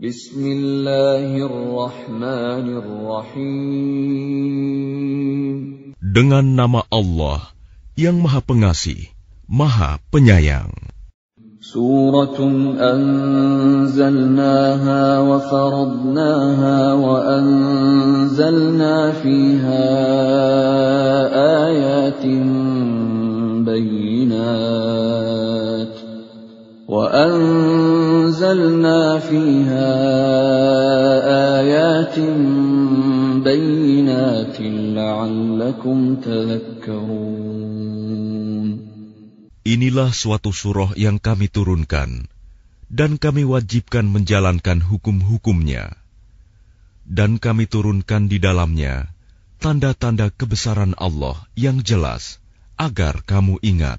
Bismillahirrahmanirrahim. Dengan nama Allah yang Maha Pengasih, Maha Penyayang. سورة أنزلناها وفرضناها وأنزلنا فيها آيات بينات وأنزلنا فيها آيات بينات لعلكم تذكرون Inilah suatu surah yang kami turunkan, dan kami wajibkan menjalankan hukum-hukumnya. Dan kami turunkan di dalamnya tanda-tanda kebesaran Allah yang jelas, agar kamu ingat.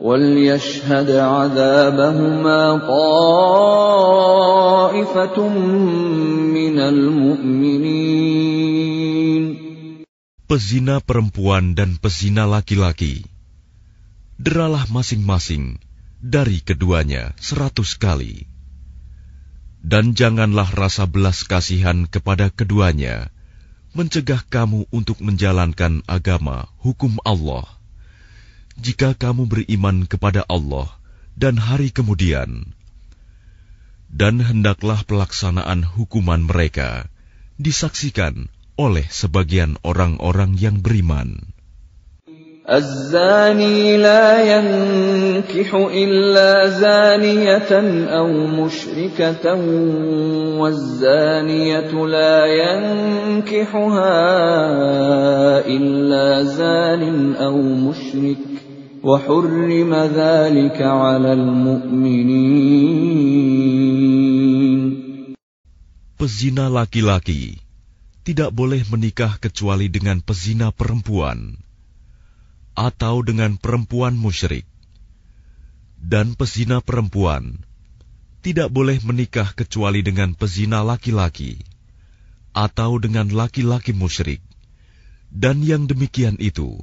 وليشهد عذابهما طائفة من المؤمنين Pezina perempuan dan pezina laki-laki, deralah masing-masing dari keduanya seratus kali. Dan janganlah rasa belas kasihan kepada keduanya mencegah kamu untuk menjalankan agama hukum Allah. Jika kamu beriman kepada Allah dan hari kemudian, dan hendaklah pelaksanaan hukuman mereka disaksikan oleh sebagian orang-orang yang beriman. الزاني لا ينكح إلا زانية أو مشركة والزانية لا ينكحها إلا زان أو مشرك وحرم ذلك على المؤمنين Pezina laki-laki tidak boleh menikah kecuali dengan pezina perempuan atau dengan perempuan musyrik. Dan pezina perempuan tidak boleh menikah kecuali dengan pezina laki-laki atau dengan laki-laki musyrik. Dan yang demikian itu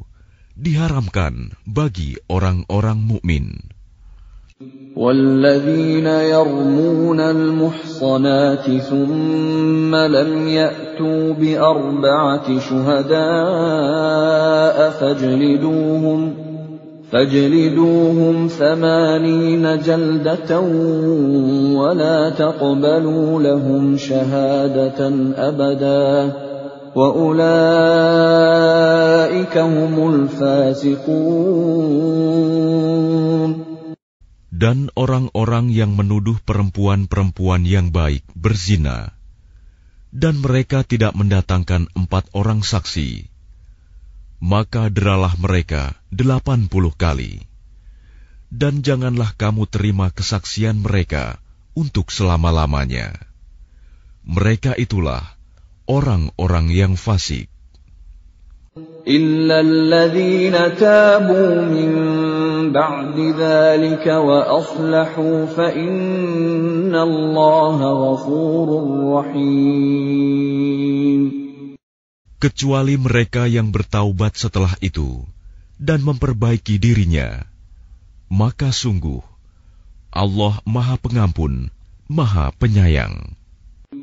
diharamkan bagi orang-orang mukmin. والذين يرمون المحصنات ثم لم يأتوا بأربعة شهداء فاجلدوهم فاجلدوهم ثمانين جلدة ولا تقبلوا لهم شهادة أبدا Dan orang-orang yang menuduh perempuan-perempuan yang baik berzina, dan mereka tidak mendatangkan empat orang saksi, maka deralah mereka delapan puluh kali. Dan janganlah kamu terima kesaksian mereka untuk selama-lamanya. Mereka itulah orang-orang yang fasik. إلا الذين تابوا من بعد ذلك وأصلحوا فإن الله غفور رحيم kecuali mereka yang bertaubat setelah itu dan memperbaiki dirinya, maka sungguh Allah Maha Pengampun, Maha Penyayang.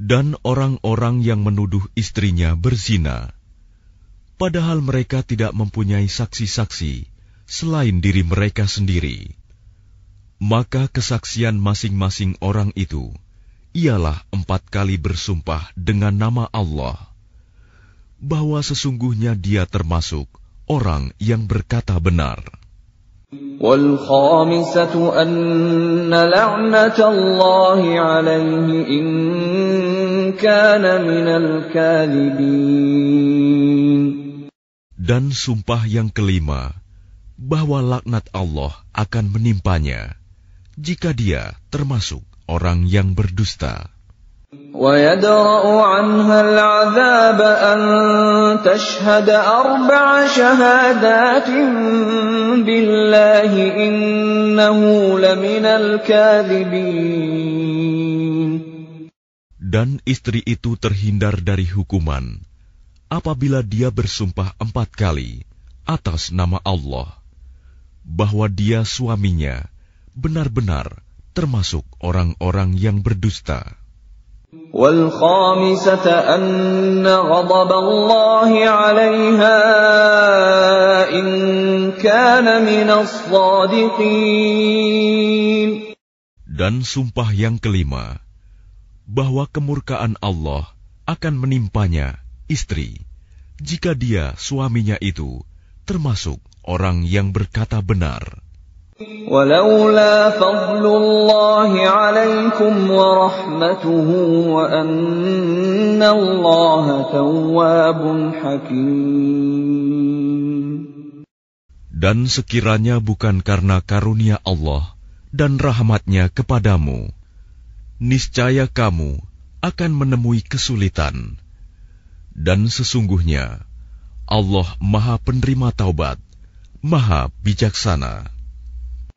Dan orang-orang yang menuduh istrinya berzina, padahal mereka tidak mempunyai saksi-saksi selain diri mereka sendiri, maka kesaksian masing-masing orang itu ialah empat kali bersumpah dengan nama Allah bahwa sesungguhnya dia termasuk orang yang berkata benar. والخامسة أن لعنة الله عليه إن كان من الكاذبين Dan sumpah yang kelima, bahwa laknat Allah akan menimpanya jika dia termasuk orang yang berdusta. ويدرأ عنها العذاب أن تشهد أربع شهادات بالله إنه لمن الكاذبين Dan istri itu terhindar dari hukuman apabila dia bersumpah empat kali atas nama Allah bahwa dia suaminya benar-benar termasuk orang-orang yang berdusta. والخامسة أن غضب الله عليها إن كان من الصادقين Dan sumpah yang kelima, bahwa kemurkaan Allah akan menimpanya istri, jika dia suaminya itu termasuk orang yang berkata benar. ولولا فضل الله عليكم ورحمته وأن الله تواب حكيم Dan sekiranya bukan karena karunia Allah dan rahmatnya kepadamu, niscaya kamu akan menemui kesulitan. Dan sesungguhnya, Allah maha penerima taubat, maha bijaksana.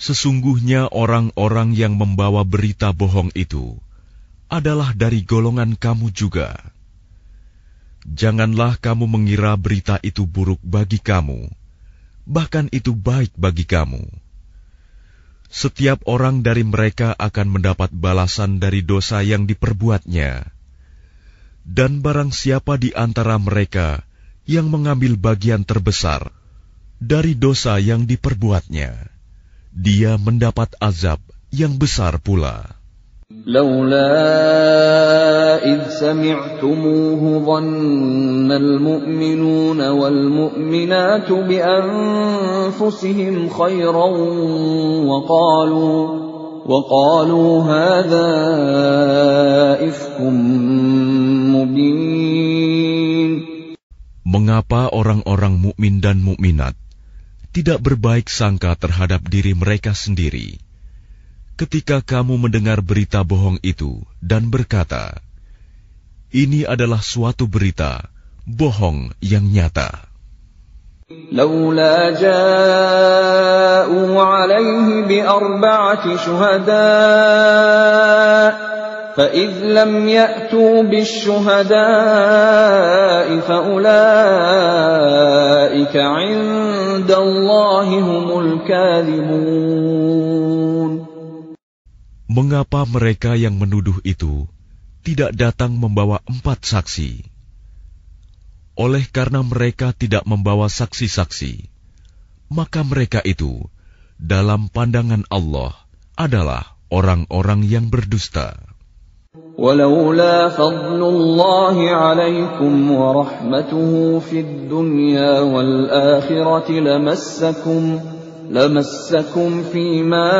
Sesungguhnya orang-orang yang membawa berita bohong itu adalah dari golongan kamu juga. Janganlah kamu mengira berita itu buruk bagi kamu, bahkan itu baik bagi kamu. Setiap orang dari mereka akan mendapat balasan dari dosa yang diperbuatnya, dan barang siapa di antara mereka yang mengambil bagian terbesar dari dosa yang diperbuatnya dia mendapat azab yang besar pula. لولا إذ سمعتموه ظن المؤمنون والمؤمنات بأنفسهم خيرا وقالوا وقالوا هذا إفك مبين Mengapa orang-orang mukmin dan mukminat tidak berbaik sangka terhadap diri mereka sendiri. Ketika kamu mendengar berita bohong itu dan berkata, "Ini adalah suatu berita bohong yang nyata." لولا جاءوا عليه بأربعة شهداء فإذ لم يأتوا بالشهداء فأولئك عند الله هم الكاذبون Mengapa mereka yang menuduh itu tidak datang membawa empat saksi? Oleh karena mereka tidak membawa saksi-saksi, maka mereka itu dalam pandangan Allah adalah orang-orang yang berdusta. ولولا فضل الله عليكم ورحمته في الدنيا والآخرة لمسكم لمسكم فيما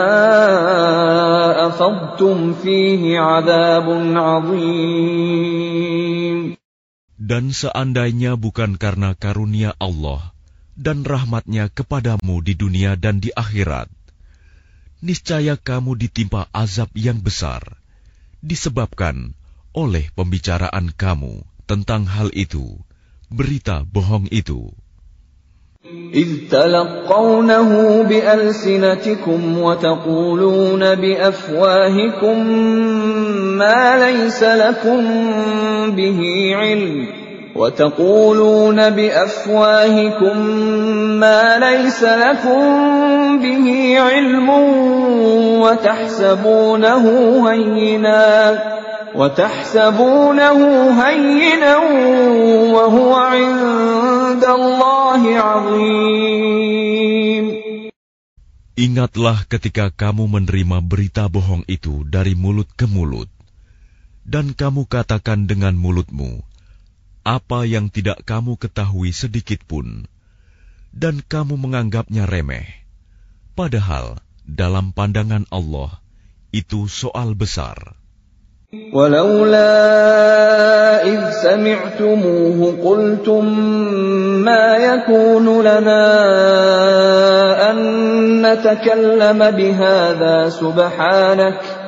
أفضتم فيه عذاب عظيم Dan seandainya bukan karena karunia Allah dan rahmatnya kepadamu di dunia dan di akhirat, niscaya kamu ditimpa azab yang besar, disebabkan oleh pembicaraan kamu tentang hal itu, berita bohong itu. إذ تلقونه بألسنتكم وتقولون بأفواهكم ما ليس لكم به علم وتقولون بأفواهكم ما ليس لكم به علم وتحسبونه هينا وتحسبونه هينا وهو عند الله عظيم Ingatlah ketika kamu menerima berita bohong itu dari mulut ke mulut, dan kamu katakan dengan mulutmu apa yang tidak kamu ketahui sedikit pun, dan kamu menganggapnya remeh. Padahal dalam pandangan Allah itu soal besar. ولولا إذ سمعتموه قلتم ما يكون لنا أن نتكلم بهذا سبحانك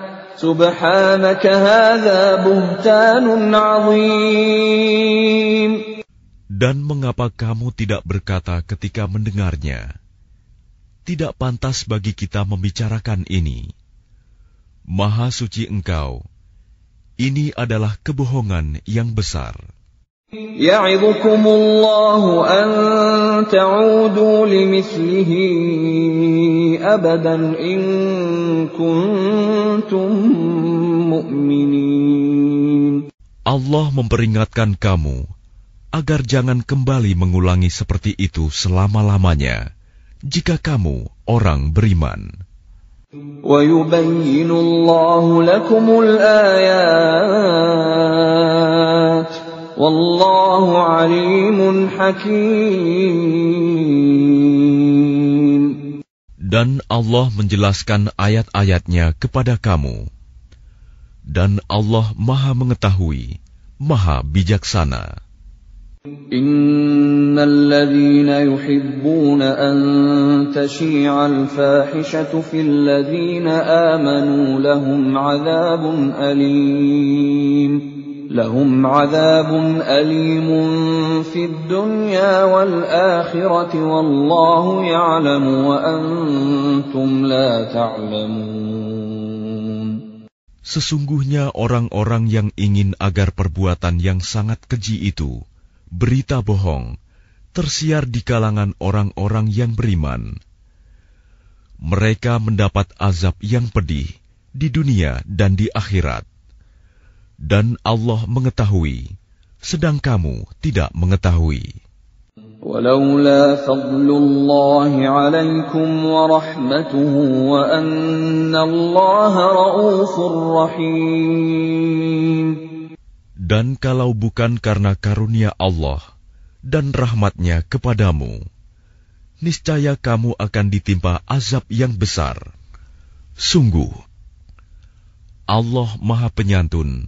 dan mengapa kamu tidak berkata ketika mendengarnya? Tidak pantas bagi kita membicarakan ini. Maha suci engkau. Ini adalah kebohongan yang besar. Ya'idhukumullahu an ta'udu limithlihi لمثله أبدا إن كنتم مؤمنين Allah memperingatkan kamu agar jangan kembali mengulangi seperti itu selama-lamanya jika kamu orang beriman. ويبين الله لكم الآيات والله عليم حكيم Dan Allah menjelaskan ayat-ayatnya kepada kamu. Dan Allah maha mengetahui, maha bijaksana. إن الذين يحبون أن تشيع الفاحشة في الذين آمنوا لهم عذاب أليم لهم عذاب أليم في الدنيا والآخرة والله يعلم وأنتم لا تعلمون Sesungguhnya orang-orang yang ingin agar perbuatan yang sangat keji itu berita bohong tersiar di kalangan orang-orang yang beriman. Mereka mendapat azab yang pedih di dunia dan di akhirat. Dan Allah mengetahui, sedang kamu tidak mengetahui. ولولا فضل الله عليكم ورحمته وأن الله رؤوف رحيم Dan kalau bukan karena karunia Allah dan rahmatnya kepadamu, niscaya kamu akan ditimpa azab yang besar. Sungguh, Allah Maha Penyantun,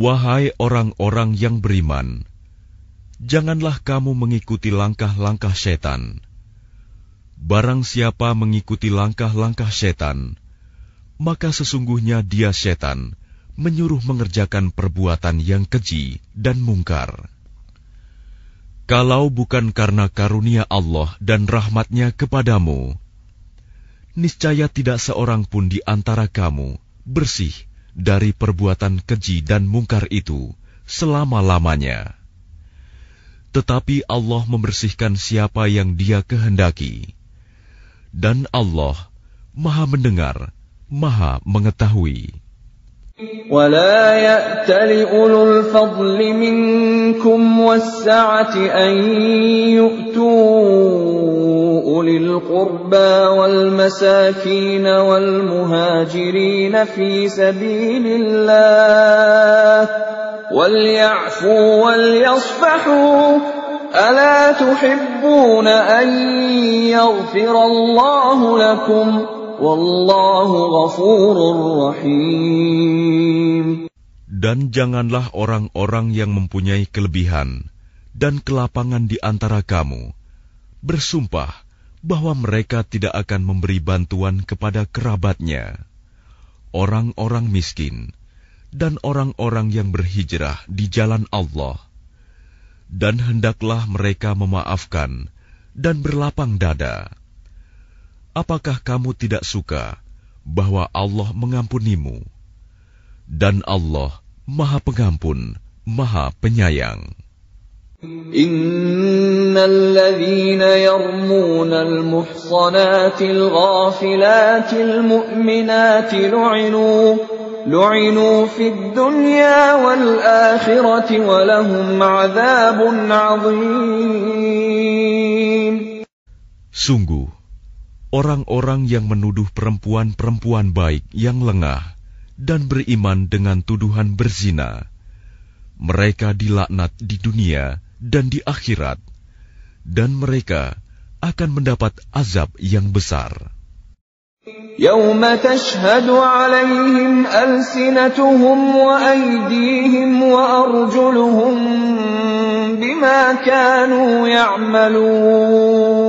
Wahai orang-orang yang beriman, janganlah kamu mengikuti langkah-langkah setan. Barang siapa mengikuti langkah-langkah setan, maka sesungguhnya dia setan menyuruh mengerjakan perbuatan yang keji dan mungkar. Kalau bukan karena karunia Allah dan rahmatnya kepadamu, niscaya tidak seorang pun di antara kamu bersih dari perbuatan keji dan mungkar itu selama-lamanya. Tetapi Allah membersihkan siapa yang Dia kehendaki, dan Allah Maha Mendengar, Maha Mengetahui. ولا يأت لأولو الفضل منكم والسعة أن يؤتوا أولي القربى والمساكين والمهاجرين في سبيل الله وَلْيَعْفُوا وَلْيَصْفَحُوا أَلَا تُحِبُّونَ أَن يَغْفِرَ اللَّهُ لَكُمْ Dan janganlah orang-orang yang mempunyai kelebihan dan kelapangan di antara kamu bersumpah bahwa mereka tidak akan memberi bantuan kepada kerabatnya, orang-orang miskin, dan orang-orang yang berhijrah di jalan Allah. Dan hendaklah mereka memaafkan dan berlapang dada Apakah kamu tidak suka bahwa Allah mengampunimu? Dan Allah Maha Pengampun, Maha Penyayang. إن الذين يرمون المحصنات الغافلات المؤمنات لعنوا لعنوا في الدنيا والآخرة ولهم عذاب عظيم Sungguh, orang-orang yang menuduh perempuan-perempuan baik yang lengah dan beriman dengan tuduhan berzina, mereka dilaknat di dunia dan di akhirat, dan mereka akan mendapat azab yang besar. يوم تشهد عليهم ألسنتهم وأيديهم وأرجلهم بما كانوا يعملون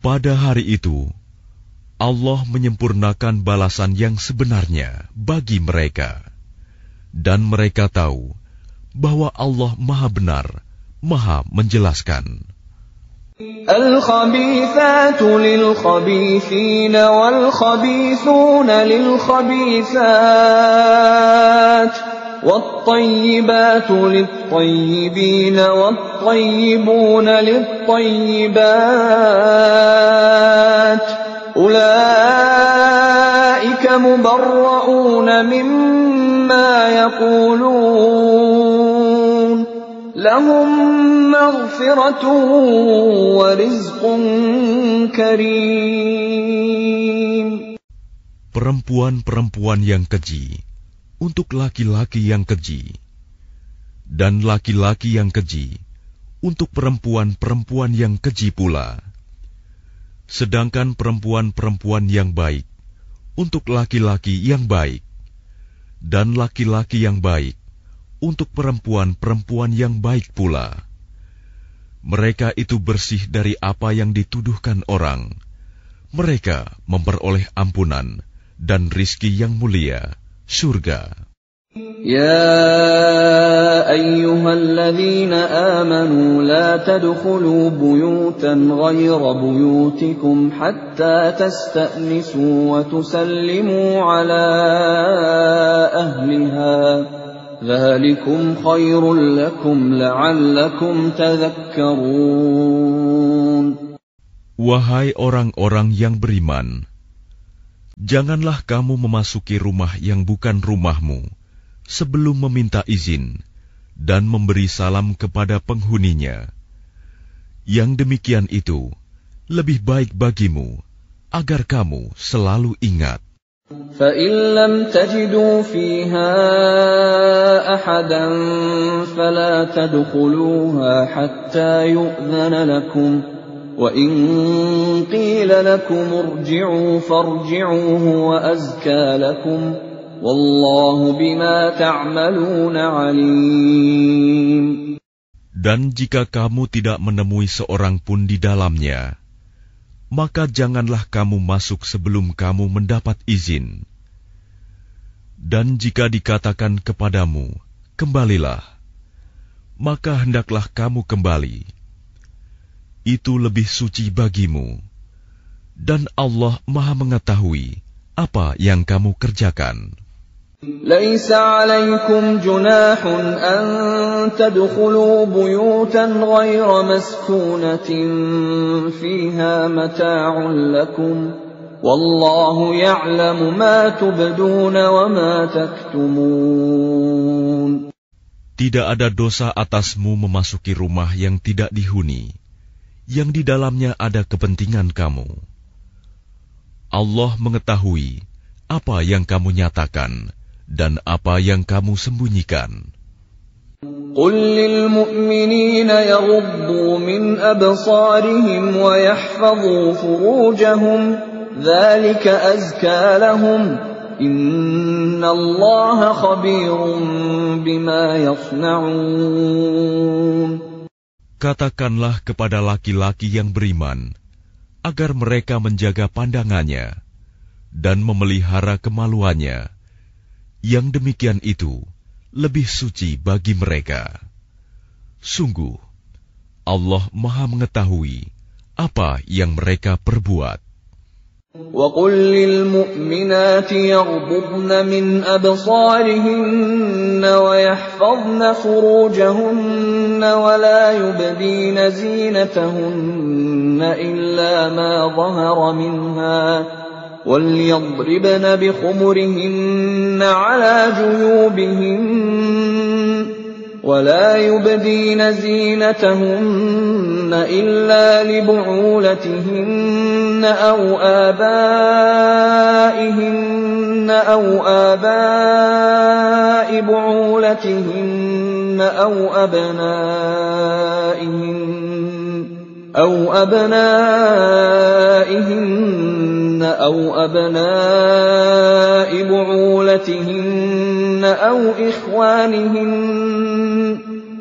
Pada hari itu, Allah menyempurnakan balasan yang sebenarnya bagi mereka. Dan mereka tahu bahwa Allah Maha Benar, Maha Menjelaskan. الخبيثات للخبيثين والخبيثون للخبيثات والطيبات للطيبين والطيبون للطيبات أولئك مبرؤون مما يقولون لهم مغفرة ورزق كريم. Perempuan-perempuan yang keji untuk laki-laki yang keji, dan laki-laki yang keji untuk perempuan-perempuan yang keji pula. Sedangkan perempuan-perempuan yang baik untuk laki-laki yang baik, dan laki-laki yang baik untuk perempuan-perempuan yang baik pula. Mereka itu bersih dari apa yang dituduhkan orang. Mereka memperoleh ampunan dan rizki yang mulia, surga. يا أيها الذين آمنوا لا تدخلوا بيوتا غير بيوتكم حتى تستأنسوا وتسلموا على أهلها ذلكم خير لكم لعلكم تذكرون Wahai orang-orang yang beriman, janganlah kamu memasuki rumah yang bukan rumahmu sebelum meminta izin dan memberi salam kepada penghuninya. Yang demikian itu lebih baik bagimu agar kamu selalu ingat. فإن لم تجدوا فيها أحدا فلا تدخلوها حتى يؤذن لكم وإن قيل لكم ارجعوا فارجعوا هو أزكى لكم والله بما تعملون عليم Dan jika kamu tidak menemui seorang pun di dalamnya, maka janganlah kamu masuk sebelum kamu mendapat izin. Dan jika dikatakan kepadamu, "Kembalilah," maka hendaklah kamu kembali. Itu lebih suci bagimu, dan Allah Maha Mengetahui apa yang kamu kerjakan. ليس عليكم جناح أن تدخلوا بيوتا غير مسكونة فيها متاع لكم والله يعلم ما تبدون وما تكتمون Tidak ada dosa atasmu memasuki rumah yang tidak dihuni, yang di dalamnya ada kepentingan kamu. Allah mengetahui apa yang kamu nyatakan dan apa yang kamu sembunyikan. قل للمؤمنين يغضوا من أبصارهم ويحفظوا فروجهم ذلك أزكى لهم إن الله خبير بما يصنعون Katakanlah kepada laki-laki yang beriman, agar mereka menjaga pandangannya dan memelihara kemaluannya. Yang demikian itu lebih suci bagi mereka. Sungguh, Allah Maha Mengetahui apa yang mereka perbuat. وقل للمؤمنات يغضضن من أبصارهن ويحفظن فروجهن ولا يبدين زينتهن إلا ما ظهر منها وليضربن بخمرهن على جيوبهن ولا يبدين زينتهن إلا لبعولتهن أو آبائهن أو آباء بعولتهن أو أبنائهن أو أبنائهن أو أبناء بعولتهن أو إخوانهن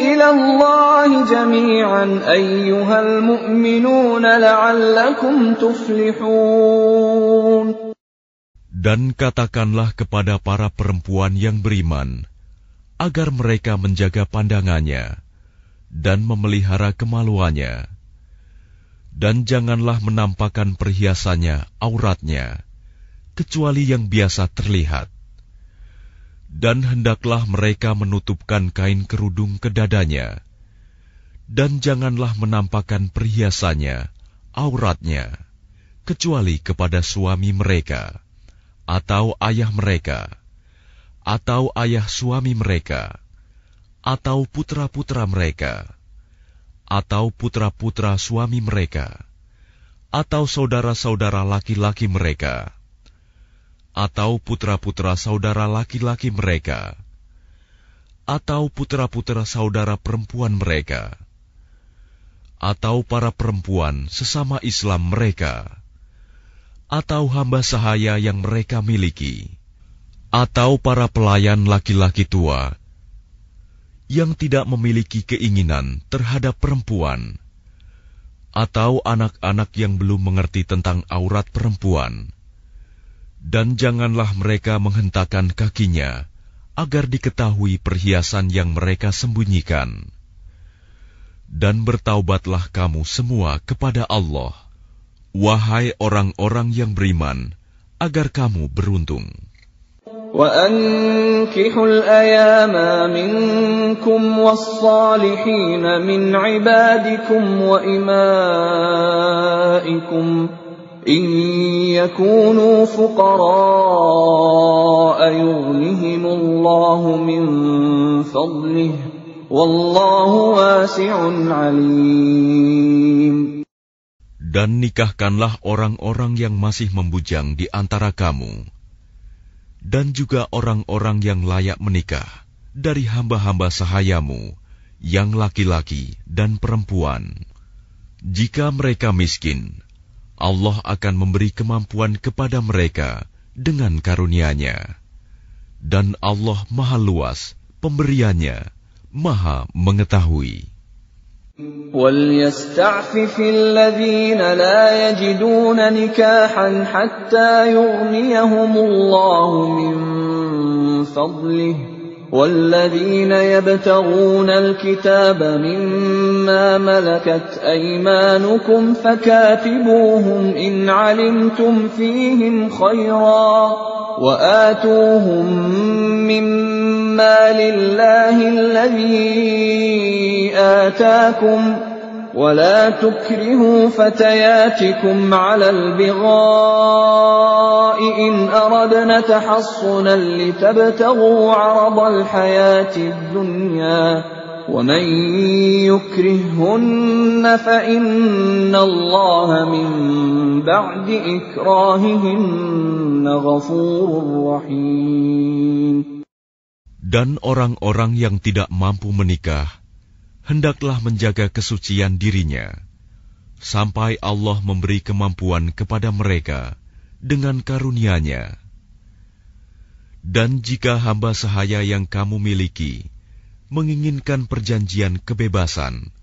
إلى الله جميعا أيها المؤمنون لعلكم تفلحون Dan katakanlah kepada para perempuan yang beriman, agar mereka menjaga pandangannya dan memelihara kemaluannya, dan janganlah menampakkan perhiasannya, auratnya, kecuali yang biasa terlihat. Dan hendaklah mereka menutupkan kain kerudung ke dadanya, dan janganlah menampakkan perhiasannya, auratnya, kecuali kepada suami mereka, atau ayah mereka, atau ayah suami mereka, atau putra-putra mereka, atau putra-putra suami mereka, atau saudara-saudara laki-laki mereka, atau putra-putra saudara laki-laki mereka, atau putra-putra saudara perempuan mereka, atau para perempuan sesama Islam mereka, atau hamba sahaya yang mereka miliki, atau para pelayan laki-laki tua yang tidak memiliki keinginan terhadap perempuan, atau anak-anak yang belum mengerti tentang aurat perempuan, dan janganlah mereka menghentakkan kakinya agar diketahui perhiasan yang mereka sembunyikan. Dan bertaubatlah kamu semua kepada Allah, wahai orang-orang yang beriman, agar kamu beruntung. وأنكحوا الأيام منكم والصالحين من عبادكم وإمائكم إن يكونوا فقراء يغنهم الله من فضله والله واسع عليم Dan nikahkanlah orang-orang yang masih membujang di antara kamu, dan juga orang-orang yang layak menikah dari hamba-hamba sahayamu, yang laki-laki dan perempuan. Jika mereka miskin, Allah akan memberi kemampuan kepada mereka dengan karunia-Nya. Dan Allah Maha Luas pemberiannya, Maha mengetahui. وليستعفف الذين لا يجدون نكاحا حتى يغنيهم الله من فضله والذين يبتغون الكتاب مما ملكت أيمانكم فكاتبوهم إن علمتم فيهم خيرا وآتوهم مما لله الذي آتاكم ولا تكرهوا فتياتكم على البغاء إن أردنا تحصنا لتبتغوا عرض الحياة الدنيا ومن يكرههن فإن الله من بعد إكراههن غفور رحيم Dan orang-orang yang tidak mampu menikah hendaklah menjaga kesucian dirinya, sampai Allah memberi kemampuan kepada mereka dengan karunia-Nya. Dan jika hamba sahaya yang kamu miliki menginginkan perjanjian kebebasan,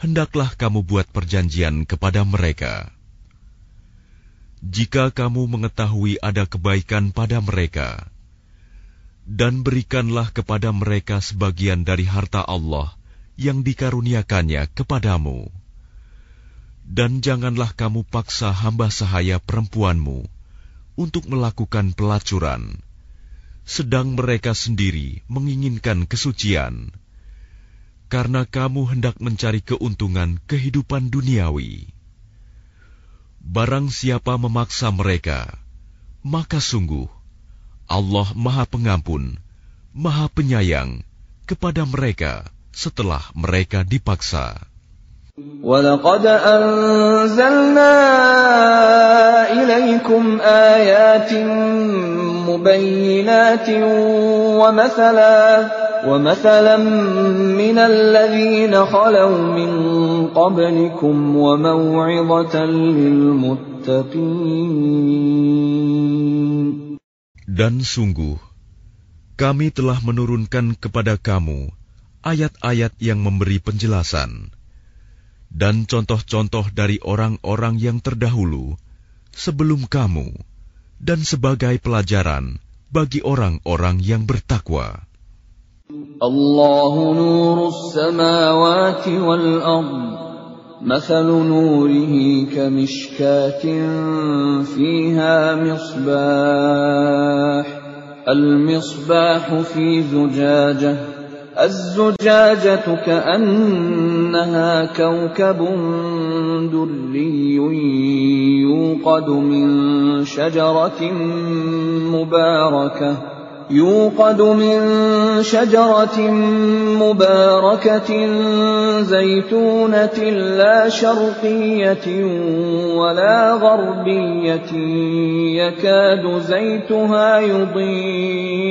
hendaklah kamu buat perjanjian kepada mereka. Jika kamu mengetahui ada kebaikan pada mereka, dan berikanlah kepada mereka sebagian dari harta Allah yang dikaruniakannya kepadamu. Dan janganlah kamu paksa hamba sahaya perempuanmu untuk melakukan pelacuran, sedang mereka sendiri menginginkan kesucian, karena kamu hendak mencari keuntungan kehidupan duniawi. Barang siapa memaksa mereka, maka sungguh Allah Maha Pengampun, Maha Penyayang kepada mereka setelah mereka dipaksa. ولقد أنزلنا إليكم آيات مبينات ومثلا ومثلا من الذين خلوا من قبلكم وموعظة للمتقين Dan sungguh, kami telah menurunkan kepada kamu ayat-ayat yang memberi penjelasan dan contoh-contoh dari orang-orang yang terdahulu sebelum kamu, dan sebagai pelajaran bagi orang-orang yang bertakwa. الله نور السماوات والأرض مثل نوره كمشكاة فيها مصباح المصباح في زجاجة الزجاجة كأنها كوكب دري يوقد من شجرة مباركة يوقد من شجرة مباركة زيتونة لا شرقية ولا غربية يكاد زيتها يضيء.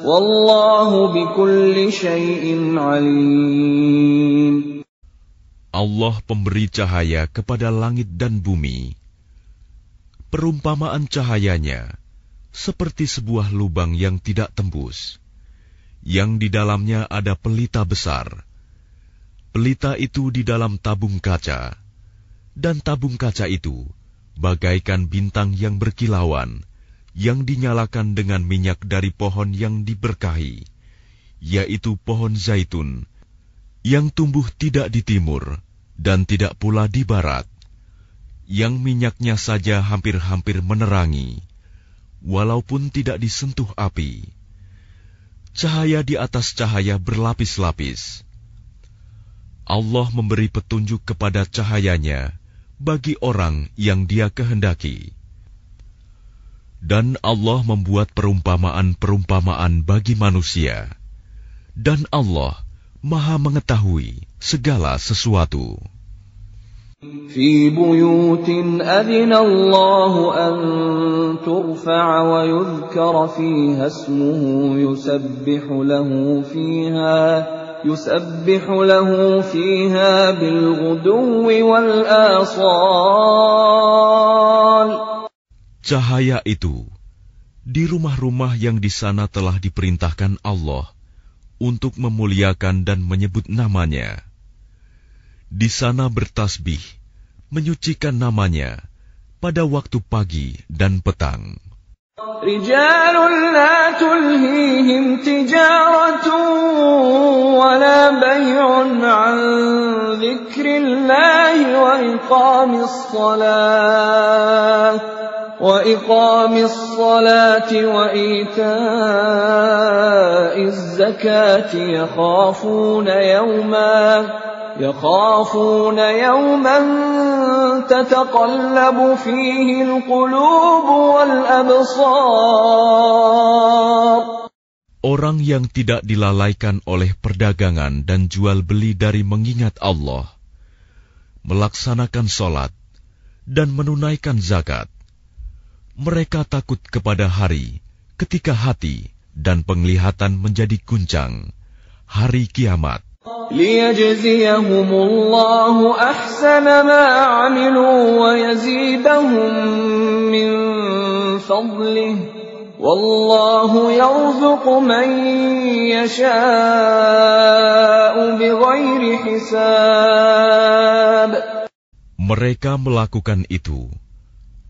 Wallahu bikulli syai'in alim. Allah pemberi cahaya kepada langit dan bumi. Perumpamaan cahayanya seperti sebuah lubang yang tidak tembus, yang di dalamnya ada pelita besar. Pelita itu di dalam tabung kaca, dan tabung kaca itu bagaikan bintang yang berkilauan yang dinyalakan dengan minyak dari pohon yang diberkahi, yaitu pohon zaitun, yang tumbuh tidak di timur dan tidak pula di barat, yang minyaknya saja hampir-hampir menerangi, walaupun tidak disentuh api. Cahaya di atas cahaya berlapis-lapis. Allah memberi petunjuk kepada cahayanya bagi orang yang Dia kehendaki. Dan Allah membuat perumpamaan-perumpamaan bagi manusia. Dan Allah Maha Mengetahui segala sesuatu. في بيوت أذن الله أن ترفع ويذكر فيها اسمه يسبح له فيها يسبح له فيها بالغدو والآصال Cahaya itu di rumah-rumah yang di sana telah diperintahkan Allah untuk memuliakan dan menyebut namanya di sana bertasbih, menyucikan namanya pada waktu pagi dan petang. رجال لا تلهيهم تجارة ولا بيع عن ذكر الله وإقام الصلاة وإقام الصلاة وإيتاء الزكاة يخافون يوماً يخافون يوما تتقلب فيه القلوب والأبصار Orang yang tidak dilalaikan oleh perdagangan dan jual beli dari mengingat Allah, melaksanakan sholat, dan menunaikan zakat, mereka takut kepada hari ketika hati dan penglihatan menjadi guncang, hari kiamat. Wallahu yarzuqu man yasha'u bighairi hisab. Mereka melakukan itu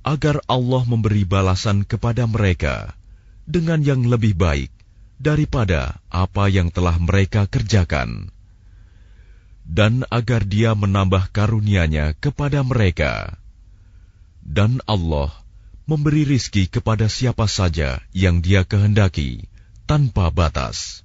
agar Allah memberi balasan kepada mereka dengan yang lebih baik daripada apa yang telah mereka kerjakan, dan agar Dia menambah karunia-Nya kepada mereka. Dan Allah memberi rizki kepada siapa saja yang Dia kehendaki tanpa batas.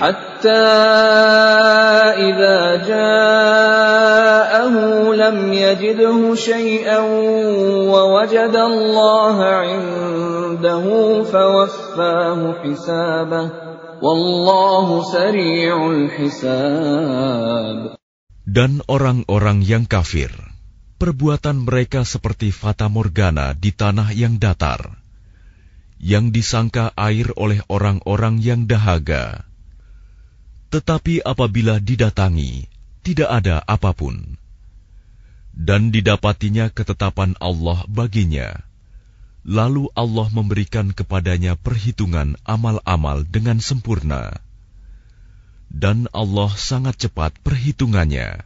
حتى إذا جاءه لم يجده شيئا ووجد الله عنده فوفاه حسابه Wallahu sari'ul hisab. Dan orang-orang yang kafir, perbuatan mereka seperti fata morgana di tanah yang datar, yang disangka air oleh orang-orang yang dahaga. Tetapi apabila didatangi, tidak ada apa pun. Dan didapatinya ketetapan Allah baginya Lalu Allah memberikan kepadanya perhitungan amal-amal dengan sempurna. Dan Allah sangat cepat perhitungannya.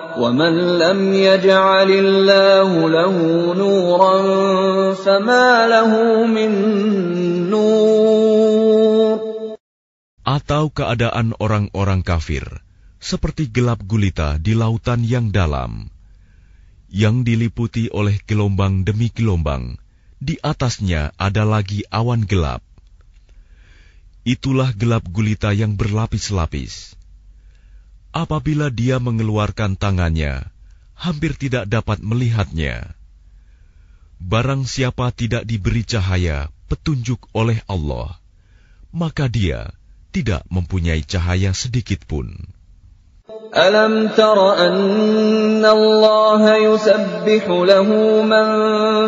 ومن لم يجعل الله له نورا فما له من نور Atau keadaan orang-orang kafir, seperti gelap gulita di lautan yang dalam, yang diliputi oleh gelombang demi gelombang, di atasnya ada lagi awan gelap. Itulah gelap gulita yang berlapis-lapis. Apabila dia mengeluarkan tangannya, hampir tidak dapat melihatnya. Barang siapa tidak diberi cahaya petunjuk oleh Allah, maka dia tidak mempunyai cahaya sedikit pun. Alam tara anna Allah yusabbihu lahu man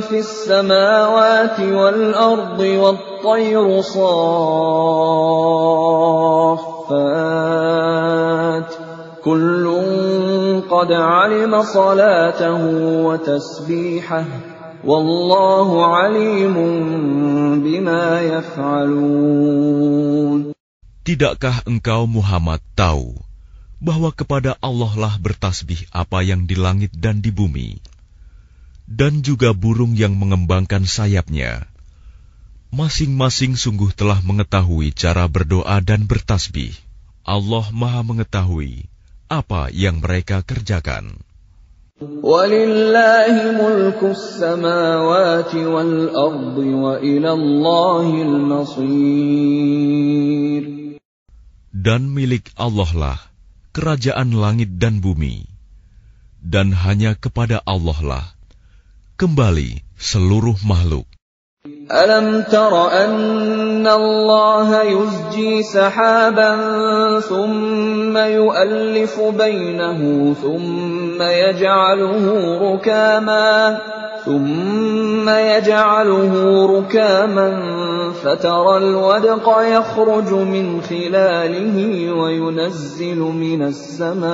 fis samawati wal ardi wat tayru saffat كل قد علم صلاته وتسبيحه والله عليم بما يفعلون Tidakkah engkau Muhammad tahu bahwa kepada Allah lah bertasbih apa yang di langit dan di bumi, dan juga burung yang mengembangkan sayapnya. Masing-masing sungguh telah mengetahui cara berdoa dan bertasbih. Allah Maha Mengetahui apa yang mereka kerjakan. Dan milik Allah lah kerajaan langit dan bumi, dan hanya kepada Allah lah kembali seluruh makhluk. ألم تر أن الله يزجي سحابا ثم يؤلف بينه ثم يجعله ركاما ثم يجعله ركاما فترى الودق يخرج من خلاله وينزل من السماء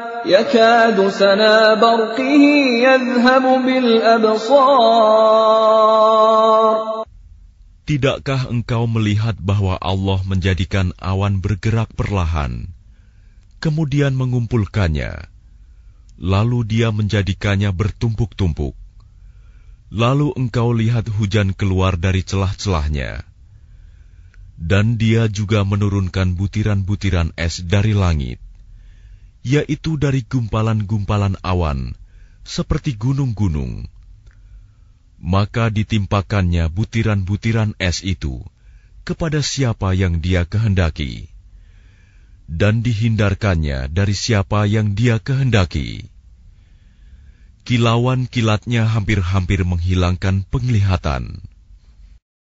يكاد سنا برقه يذهب بالأبصار Tidakkah engkau melihat bahwa Allah menjadikan awan bergerak perlahan, kemudian mengumpulkannya, lalu Dia menjadikannya bertumpuk-tumpuk, lalu engkau lihat hujan keluar dari celah-celahnya, dan Dia juga menurunkan butiran-butiran es dari langit, yaitu dari gumpalan-gumpalan awan, seperti gunung-gunung maka ditimpakannya butiran-butiran es itu kepada siapa yang dia kehendaki, dan dihindarkannya dari siapa yang dia kehendaki. Kilauan kilatnya hampir-hampir menghilangkan penglihatan.